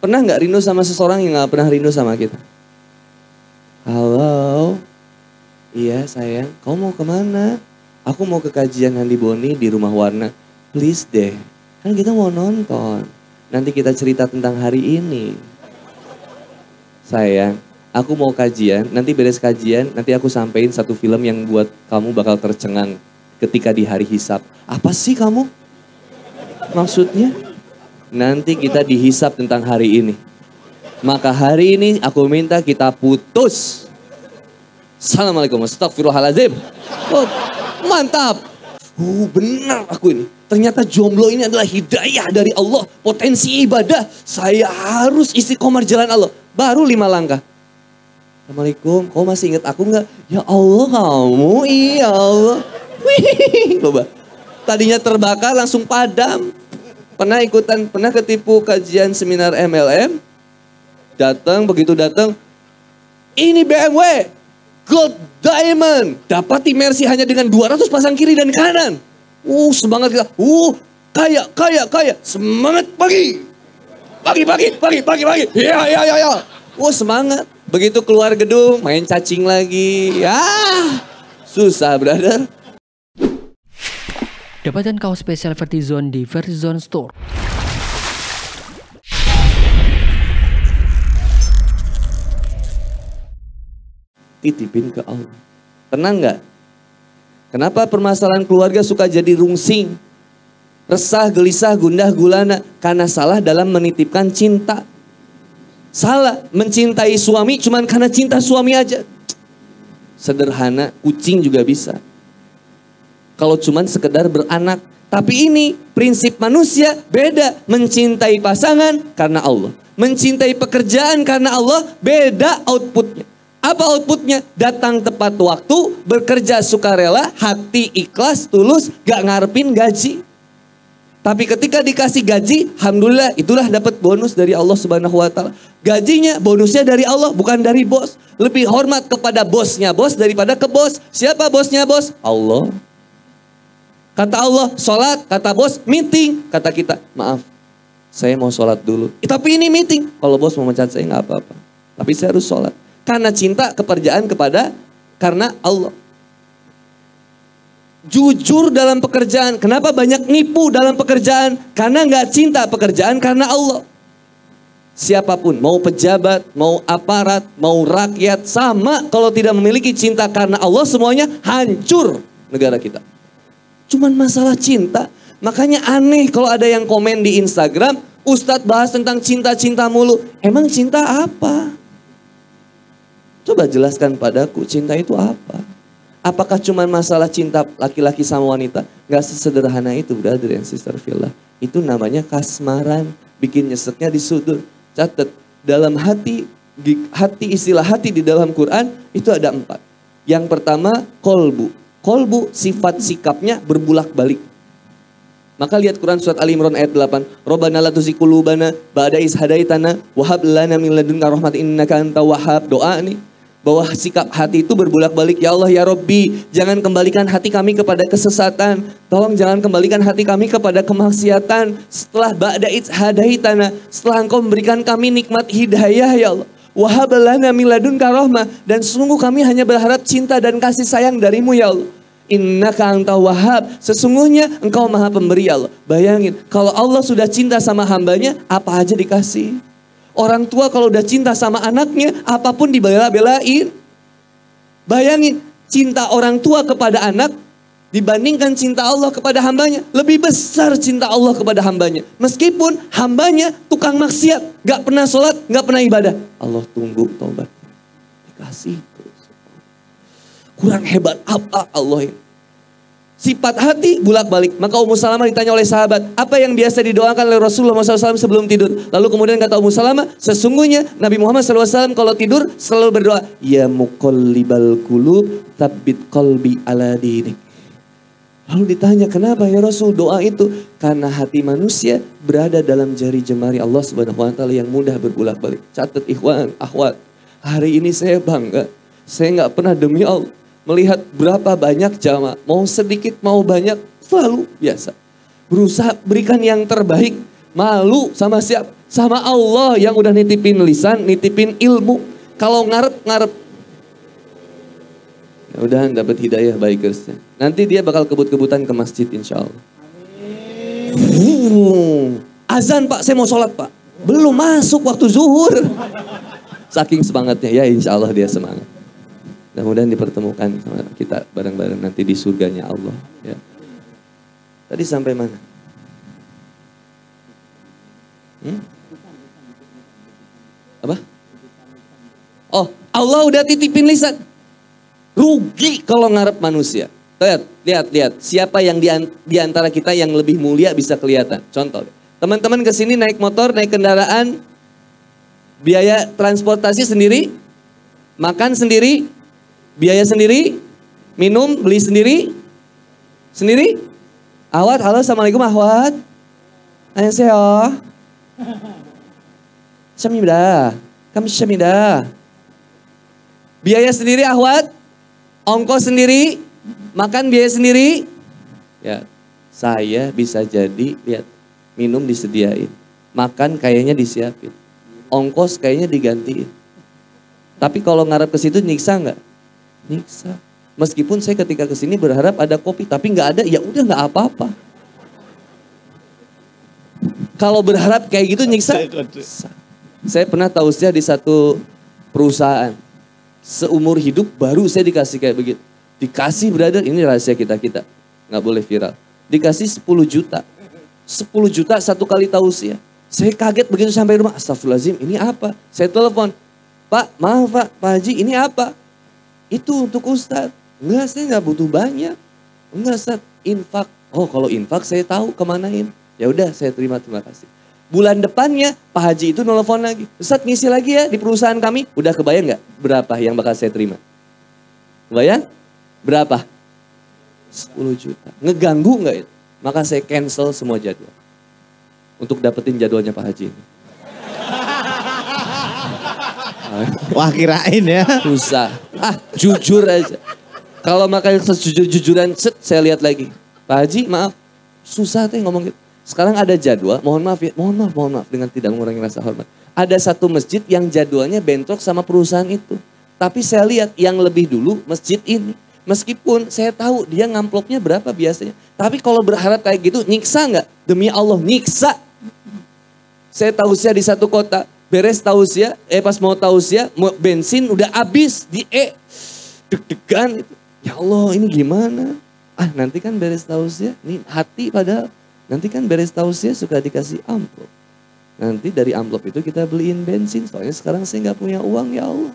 Pernah nggak rindu sama seseorang yang nggak pernah rindu sama kita? Halo, iya sayang, kamu mau ke mana? Aku mau ke kajian Handi Boni di rumah warna. Please deh, kan kita mau nonton. Nanti kita cerita tentang hari ini. Sayang, aku mau kajian, nanti beres kajian, nanti aku sampein satu film yang buat kamu bakal tercengang ketika di hari hisap. Apa sih kamu? Maksudnya? Nanti kita dihisap tentang hari ini. Maka hari ini aku minta kita putus. Assalamualaikum, astagfirullahaladzim. Oh, mantap. Uh, benar aku ini. Ternyata jomblo ini adalah hidayah dari Allah. Potensi ibadah. Saya harus isi komar jalan Allah. Baru lima langkah. Assalamualaikum, kau masih ingat aku nggak? Ya Allah kamu, iya Allah. Wih, coba. Tadinya terbakar langsung padam. Pernah ikutan, pernah ketipu kajian seminar MLM? Datang, begitu datang, ini BMW, Gold Diamond. Dapat imersi hanya dengan 200 pasang kiri dan kanan. Uh, semangat kita. Uh, kaya, kaya, kaya. Semangat pagi. Pagi, pagi, pagi, pagi, pagi. Ya, ya, ya, ya. Uh, semangat. Begitu keluar gedung, main cacing lagi. Ya, susah, brother. Dapatkan kaos spesial Vertizone di Vertizone Store. Titipin ke Allah. Tenang nggak? Kenapa permasalahan keluarga suka jadi rungsing? Resah, gelisah, gundah, gulana. Karena salah dalam menitipkan cinta. Salah mencintai suami cuman karena cinta suami aja. Sederhana, kucing juga bisa. Kalau cuman sekedar beranak. Tapi ini prinsip manusia beda. Mencintai pasangan karena Allah. Mencintai pekerjaan karena Allah beda outputnya. Apa outputnya? Datang tepat waktu, bekerja sukarela, hati ikhlas, tulus, gak ngarepin gaji. Tapi ketika dikasih gaji, alhamdulillah itulah dapat bonus dari Allah Subhanahu wa taala. Gajinya, bonusnya dari Allah, bukan dari bos. Lebih hormat kepada bosnya bos daripada ke bos. Siapa bosnya bos? Allah. Kata Allah, sholat, kata bos, meeting. Kata kita, maaf, saya mau sholat dulu. Eh, tapi ini meeting. Kalau bos mau mencat saya nggak apa-apa. Tapi saya harus sholat. Karena cinta keperjaan kepada, karena Allah jujur dalam pekerjaan. Kenapa banyak nipu dalam pekerjaan? Karena nggak cinta pekerjaan karena Allah. Siapa pun, mau pejabat, mau aparat, mau rakyat, sama kalau tidak memiliki cinta karena Allah semuanya hancur negara kita. Cuman masalah cinta. Makanya aneh kalau ada yang komen di Instagram, Ustadz bahas tentang cinta-cinta mulu. Emang cinta apa? Coba jelaskan padaku, cinta itu apa? Apakah cuma masalah cinta laki-laki sama wanita? Gak sesederhana itu brother and sister Villa. Itu namanya kasmaran. Bikin nyeseknya di sudut. Catat, dalam hati, hati istilah hati di dalam Quran itu ada empat. Yang pertama kolbu. Kolbu sifat sikapnya berbulak balik. Maka lihat Quran surat Ali Imran ayat 8. Robbana la tuzikulubana ba'da is hadaitana wahab lana min ladunka rahmat innaka anta wahab. Doa nih bahwa sikap hati itu berbulak-balik. Ya Allah ya Robbi, jangan kembalikan hati kami kepada kesesatan. Tolong jangan kembalikan hati kami kepada kemaksiatan. Setelah ba'da hadaitana, setelah engkau memberikan kami nikmat hidayah ya Allah. Wahabalana miladun karohmah. Dan sungguh kami hanya berharap cinta dan kasih sayang darimu ya Allah. Innaka anta wahab. Sesungguhnya engkau maha pemberi ya Allah. Bayangin, kalau Allah sudah cinta sama hambanya, apa aja dikasih. Orang tua kalau udah cinta sama anaknya, apa pun dibela-belain. Bayangin, cinta orang tua kepada anak dibandingkan cinta Allah kepada hambanya. Lebih besar cinta Allah kepada hambanya. Meskipun hambanya tukang maksiat, gak pernah sholat, gak pernah ibadah. Allah tunggu tobat. Dikasih terus. Kurang hebat apa Allah ini? Sifat hati bulak-balik. Maka Ummu Salamah ditanya oleh sahabat, apa yang biasa didoakan oleh Rasulullah SAW sebelum tidur? Lalu kemudian kata Ummu Salamah, sesungguhnya Nabi Muhammad SAW kalau tidur selalu berdoa, Ya muqallibal qulub, tabbit qalbi ala dinik. Lalu ditanya, kenapa ya Rasul doa itu? Karena hati manusia berada dalam jari jemari Allah Subhanahu wa taala yang mudah berbulak-balik. Catat ikhwan, akhwat. Hari ini saya bangga. Saya nggak pernah demi Allah melihat berapa banyak jamaah, mau sedikit mau banyak, selalu biasa. Berusaha berikan yang terbaik, malu sama siap. Sama Allah yang udah nitipin lisan, nitipin ilmu. Kalau ngarep, udah dapat hidayah bikersnya. Nanti dia bakal kebut-kebutan ke masjid insya Allah. Azan pak, saya mau sholat pak. Belum masuk waktu zuhur. Saking semangatnya, ya insya Allah dia semangat. Mudah-mudahan dipertemukan sama kita bareng-bareng nanti di surganya Allah. Ya. Tadi sampai mana? Hmm? Apa? Oh, Allah udah titipin lisan. Rugi kalau ngarep manusia. Lihat, lihat, lihat. Siapa yang di antara kita yang lebih mulia bisa kelihatan. Contoh, teman-teman ke sini naik motor, naik kendaraan, biaya transportasi sendiri, makan sendiri, biaya sendiri, minum, beli sendiri, sendiri. Awat, halo, assalamualaikum Ahwat. Annyeonghaseyo. Syamida. Kami syamida. Biaya sendiri Ahwat. Ongkos sendiri. Makan biaya sendiri. Ya, saya bisa jadi lihat minum disediain. Makan kayaknya disiapin. Ongkos kayaknya digantiin. Tapi kalau ngarep ke situ nyiksa nggak? Nyiksa. Meskipun saya ketika ke sini berharap ada kopi, tapi nggak ada, ya udah nggak apa-apa. Kalau berharap kayak gitu nyiksa. Saya pernah tausiah di satu perusahaan. Seumur hidup baru saya dikasih kayak begitu. Dikasih brother, ini rahasia kita-kita. Nggak boleh viral. Dikasih 10 juta. 10 juta satu kali tausiah. Saya kaget begitu sampai rumah. Astagfirullahaladzim ini apa? Saya telepon. Pak maaf pak, Pak Haji ini apa? Itu untuk Ustadz. Enggak saya nggak butuh banyak. Enggak Ustadz, infak. Oh kalau infak saya tahu kemanain. Ya udah saya terima terima kasih. Bulan depannya Pak Haji itu nelfon lagi. Ustadz ngisi lagi ya di perusahaan kami. Udah kebayang nggak berapa yang bakal saya terima? Kebayang? Berapa? 10 juta. Ngeganggu nggak itu? Maka saya cancel semua jadwal. Untuk dapetin jadwalnya Pak Haji ini. Wah kirain ya. Susah. Ah jujur aja. Kalau makan sejujur-jujuran, set saya lihat lagi. Pak Haji maaf, susah teh ngomong gitu. Sekarang ada jadwal, mohon maaf ya, mohon maaf, mohon maaf dengan tidak mengurangi rasa hormat. Ada satu masjid yang jadwalnya bentrok sama perusahaan itu. Tapi saya lihat yang lebih dulu masjid ini. Meskipun saya tahu dia ngamplopnya berapa biasanya. Tapi kalau berharap kayak gitu, nyiksa nggak? Demi Allah, nyiksa. Saya tahu saya di satu kota, beres tausiah, eh pas mau tausiah, bensin udah habis di E. Deg-degan. Ya Allah ini gimana? Ah nanti kan beres tausiah, ini hati padahal. Nanti kan beres tausiah suka dikasih amplop. Nanti dari amplop itu kita beliin bensin. Soalnya sekarang saya nggak punya uang ya Allah.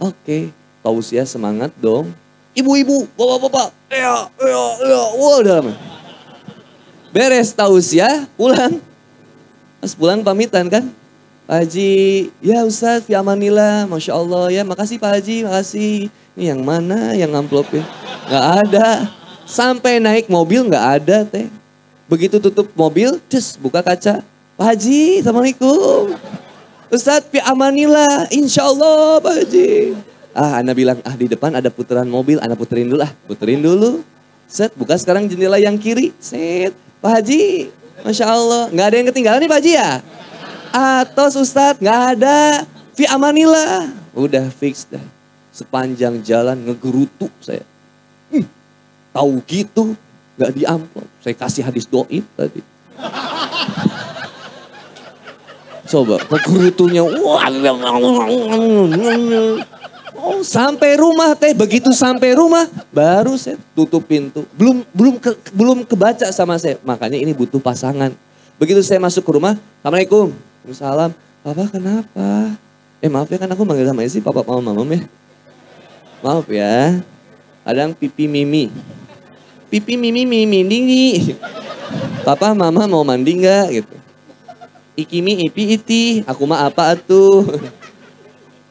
Oke, tausiah semangat dong. Ibu-ibu, bapak-bapak, ya, ya, ya, wah udah lama. Beres tausiah, pulang. Pas pulang pamitan kan. Pak Haji, ya Ustaz, fi amanillah, Masya Allah ya, makasih Pak Haji, makasih. Ini yang mana yang amplopin? Gak ada. Sampai naik mobil gak ada teh. Begitu tutup mobil, cus buka kaca. Pak Haji, Assalamualaikum. Ustadz, pi amanillah, insya Allah Pak Haji. Ah, Anda bilang, ah di depan ada putaran mobil, Anda puterin dulu ah. Puterin dulu. Set, buka sekarang jendela yang kiri. Set, Pak Haji, Masya Allah. Nggak ada yang ketinggalan nih Pak Haji ya? Atos Ustadz, nggak ada. Fi amanillah. Udah fix dah. Sepanjang jalan ngegerutu saya. Hmm, tahu gitu, nggak di amplop. Saya kasih hadis doib tadi. Coba kekurutunya, wah, oh, sampai rumah teh, begitu sampai rumah baru saya tutup pintu. Belum belum ke, belum kebaca sama saya, makanya ini butuh pasangan. Begitu saya masuk ke rumah, assalamualaikum, salam, papa kenapa? Eh maaf ya kan aku manggil sama isi papa mama mama ya. Maaf ya, kadang pipi mimi pipi mimi mimi dinggi. Papa mama mau mandi nggak gitu. Ikimi ipi iti, aku mah apa tuh.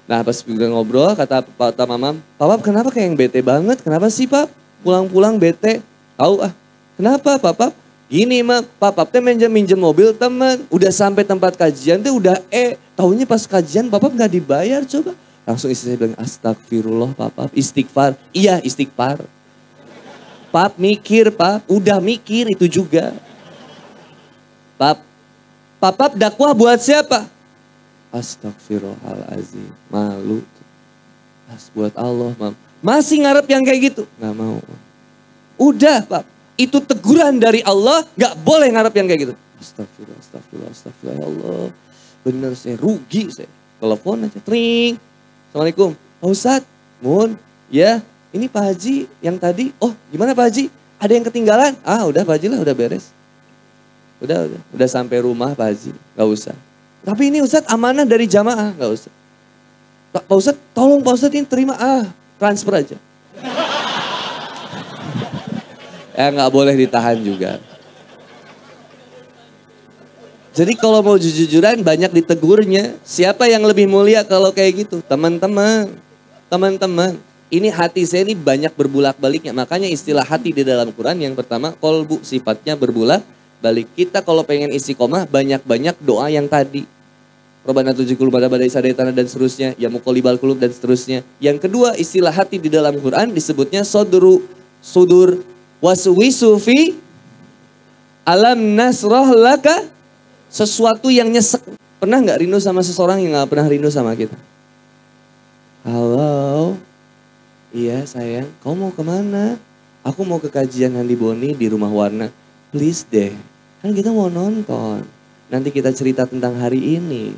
Nah pas udah ngobrol kata kata mama, papa kenapa kayak yang bete banget? Kenapa sih pap? Pulang-pulang bete. Tahu ah, kenapa papa? Gini mah, papa teh minjem minjem mobil teman. Udah sampai tempat kajian tuh udah eh, tahunya pas kajian papa nggak dibayar coba. Langsung istri saya bilang astagfirullah papa, istighfar. Iya istighfar. Pap mikir, Pap. Udah mikir itu juga. Pap, Papap dakwah buat siapa? Astagfirullahalazim. Malu. Pas buat Allah, Mam. Masih ngarep yang kayak gitu? Nggak mau. Udah, Pak. Itu teguran dari Allah, nggak boleh ngarep yang kayak gitu. Astagfirullah, astagfirullah, astagfirullah, ya Allah. Bener saya rugi saya. Telepon aja, tring. Assalamualaikum. Pak Ustadz, Mun, ya ini Pak Haji yang tadi. Oh gimana Pak Haji? Ada yang ketinggalan? Ah udah Pak Haji lah, udah beres. Udah, udah, udah sampai rumah Pak Haji, gak usah. Tapi ini Ustadz amanah dari jamaah, gak usah. Pak Ustadz, tolong Pak Ustadz ini terima, ah transfer aja. ya nggak boleh ditahan juga. Jadi kalau mau jujur-jujuran banyak ditegurnya. Siapa yang lebih mulia kalau kayak gitu? Teman-teman. Teman-teman. Ini hati saya ini banyak berbulak-baliknya. Makanya istilah hati di dalam Quran yang pertama kolbu sifatnya berbulak balik. Kita kalau pengen istiqomah banyak-banyak doa yang tadi. Robana tujuh kulub pada badai sadai tanah dan seterusnya. Ya mukolibal kulub dan seterusnya. Yang kedua istilah hati di dalam Quran disebutnya soduru sudur waswisu fi alam nasroh laka sesuatu yang nyesek. Pernah nggak rindu sama seseorang yang nggak pernah rindu sama kita? Halo, iya sayang, kau mau ke mana? Aku mau ke kajian Handi Boni di rumah warna. Please deh, kan kita mau nonton. Nanti kita cerita tentang hari ini.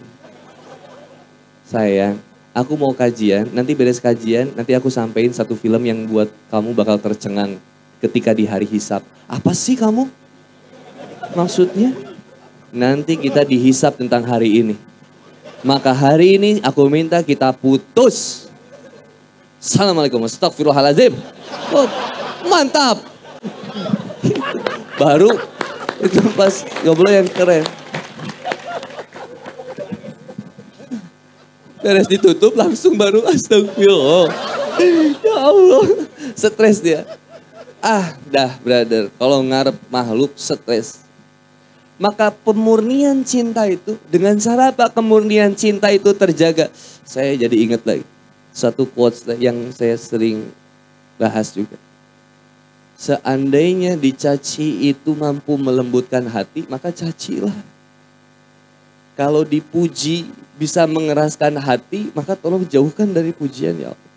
Sayang, aku mau kajian, nanti beres kajian, nanti aku sampein satu film yang buat kamu bakal tercengang ketika di hari hisap. Apa sih kamu? Maksudnya? Nanti kita dihisap tentang hari ini. Maka hari ini aku minta kita putus. Assalamualaikum astagfirullahaladzim. Oh, mantap. Baru itu pas ngobrol yang keren. Beres ditutup langsung baru astagfirullah. Ya Allah, stres dia. Ah, dah brother, kalau ngarep makhluk stres. Maka pemurnian cinta itu dengan cara apa kemurnian cinta itu terjaga? Saya jadi ingat lagi satu quotes yang saya sering bahas juga. Seandainya dicaci itu mampu melembutkan hati, maka cacilah. Kalau dipuji bisa mengeraskan hati, maka tolong jauhkan dari pujian ya Allah.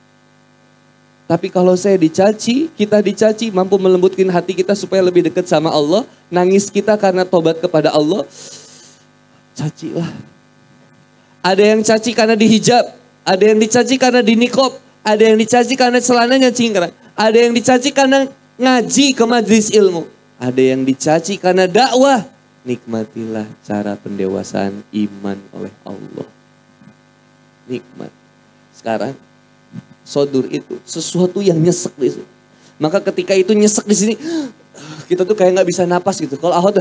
Tapi kalau saya dicaci, kita dicaci mampu melembutkan hati kita supaya lebih dekat sama Allah. Nangis kita karena tobat kepada Allah. Cacilah. Ada yang caci karena dihijab. Ada yang dicaci karena dinikob. Ada yang dicaci karena celananya cingkrang. Ada yang dicaci karena ngaji ke majlis ilmu. Ada yang dicaci karena dakwah. Nikmatilah cara pendewasaan iman oleh Allah. Nikmat. Sekarang sodur itu sesuatu yang nyesek di situ. Maka ketika itu nyesek di sini, kita tuh kayak nggak bisa napas gitu. Kalau ahot,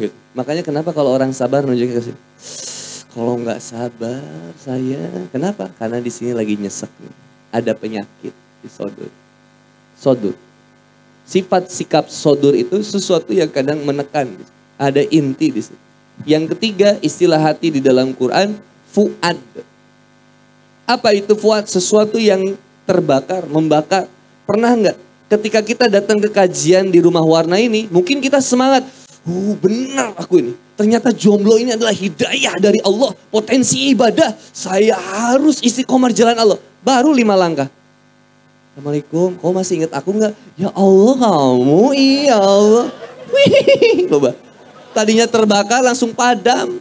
gitu. makanya kenapa kalau orang sabar nunjukin ke sini? Kalau nggak sabar saya, kenapa? Karena di sini lagi nyesek, ada penyakit di sodur. Sodur. Sifat sikap sodur itu sesuatu yang kadang menekan. Ada inti di situ. Yang ketiga istilah hati di dalam Quran fuad apa itu fuad? Sesuatu yang terbakar, membakar. Pernah nggak ketika kita datang ke kajian di rumah warna ini, mungkin kita semangat. Uh, benar aku ini. Ternyata jomblo ini adalah hidayah dari Allah. Potensi ibadah. Saya harus isi komar jalan Allah. Baru lima langkah. Assalamualaikum, kau masih ingat aku nggak? Ya Allah kamu, iya Allah. Coba. Tadinya terbakar langsung padam.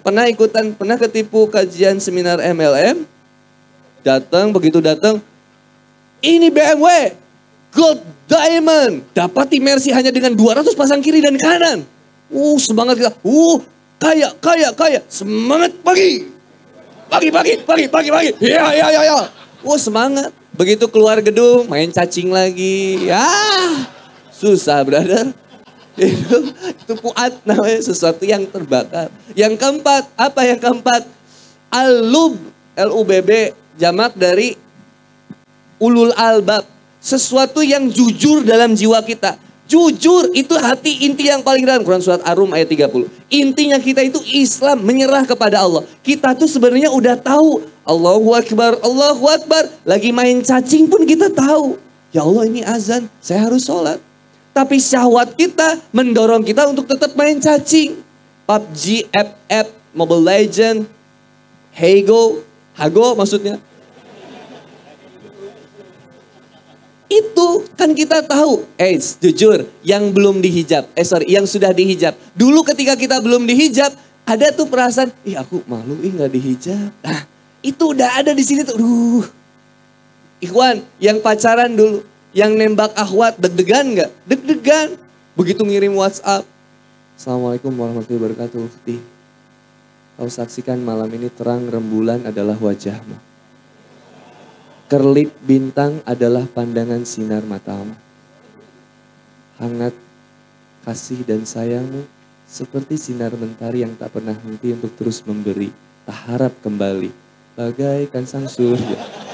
Pernah ikutan, pernah ketipu kajian seminar MLM? Datang, begitu datang, ini BMW, Gold Diamond. Dapat imersi hanya dengan 200 pasang kiri dan kanan. Uh, semangat kita. Uh, kaya, kaya, kaya. Semangat pagi. Pagi, pagi, pagi, pagi, pagi. Ya, ya, ya, ya. Uh, semangat. Begitu keluar gedung, main cacing lagi. Ya, susah, brother. Itu, itu puat namanya sesuatu yang terbakar. Yang keempat, apa yang keempat? Alub, L-U-B-B, jamak dari ulul albab. Sesuatu yang jujur dalam jiwa kita. Jujur itu hati inti yang paling dalam. Quran surat Arum ayat 30. Intinya kita itu Islam menyerah kepada Allah. Kita tuh sebenarnya udah tahu. Allahu Akbar, Allahu Akbar. Lagi main cacing pun kita tahu. Ya Allah ini azan, saya harus sholat. Tapi syahwat kita mendorong kita untuk tetap main cacing. PUBG, FF, Mobile Legend, Hago, Hago maksudnya. Itu kan kita tahu, eh jujur, yang belum dihijab, eh sorry, yang sudah dihijab. Dulu ketika kita belum dihijab, ada tuh perasaan, ih aku malu, ih nggak dihijab. Nah, itu udah ada di sini tuh, duh. Ikhwan, yang pacaran dulu, yang nembak akhwat deg-degan nggak? Deg-degan. Begitu ngirim WhatsApp. Assalamualaikum warahmatullahi wabarakatuh. Kau saksikan malam ini terang rembulan adalah wajahmu. Kerlip bintang adalah pandangan sinar matamu. Hangat kasih dan sayangmu seperti sinar mentari yang tak pernah henti untuk terus memberi. Tak harap kembali. Bagaikan sang surya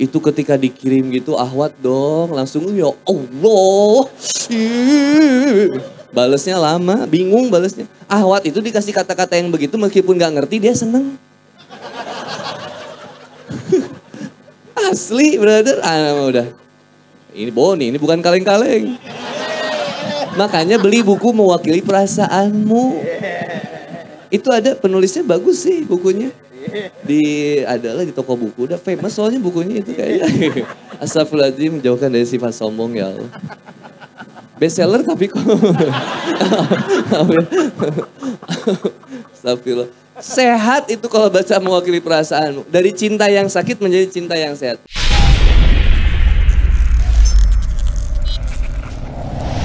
itu ketika dikirim gitu ahwat dong langsung ya Allah balesnya lama bingung balesnya ahwat itu dikasih kata-kata yang begitu meskipun nggak ngerti dia seneng asli brother. Ah udah. Ini Boni ini bukan kaleng-kaleng. Makanya beli buku mewakili perasaanmu. Itu ada penulisnya bagus sih bukunya. Di adalah di toko buku. Udah famous soalnya bukunya itu kayaknya. Astagfirullahaladzim jauhkan dari sifat sombong ya Allah. Bestseller tapi kok Astagfirullah. Sehat itu kalau baca mewakili perasaanmu. Dari cinta yang sakit menjadi cinta yang sehat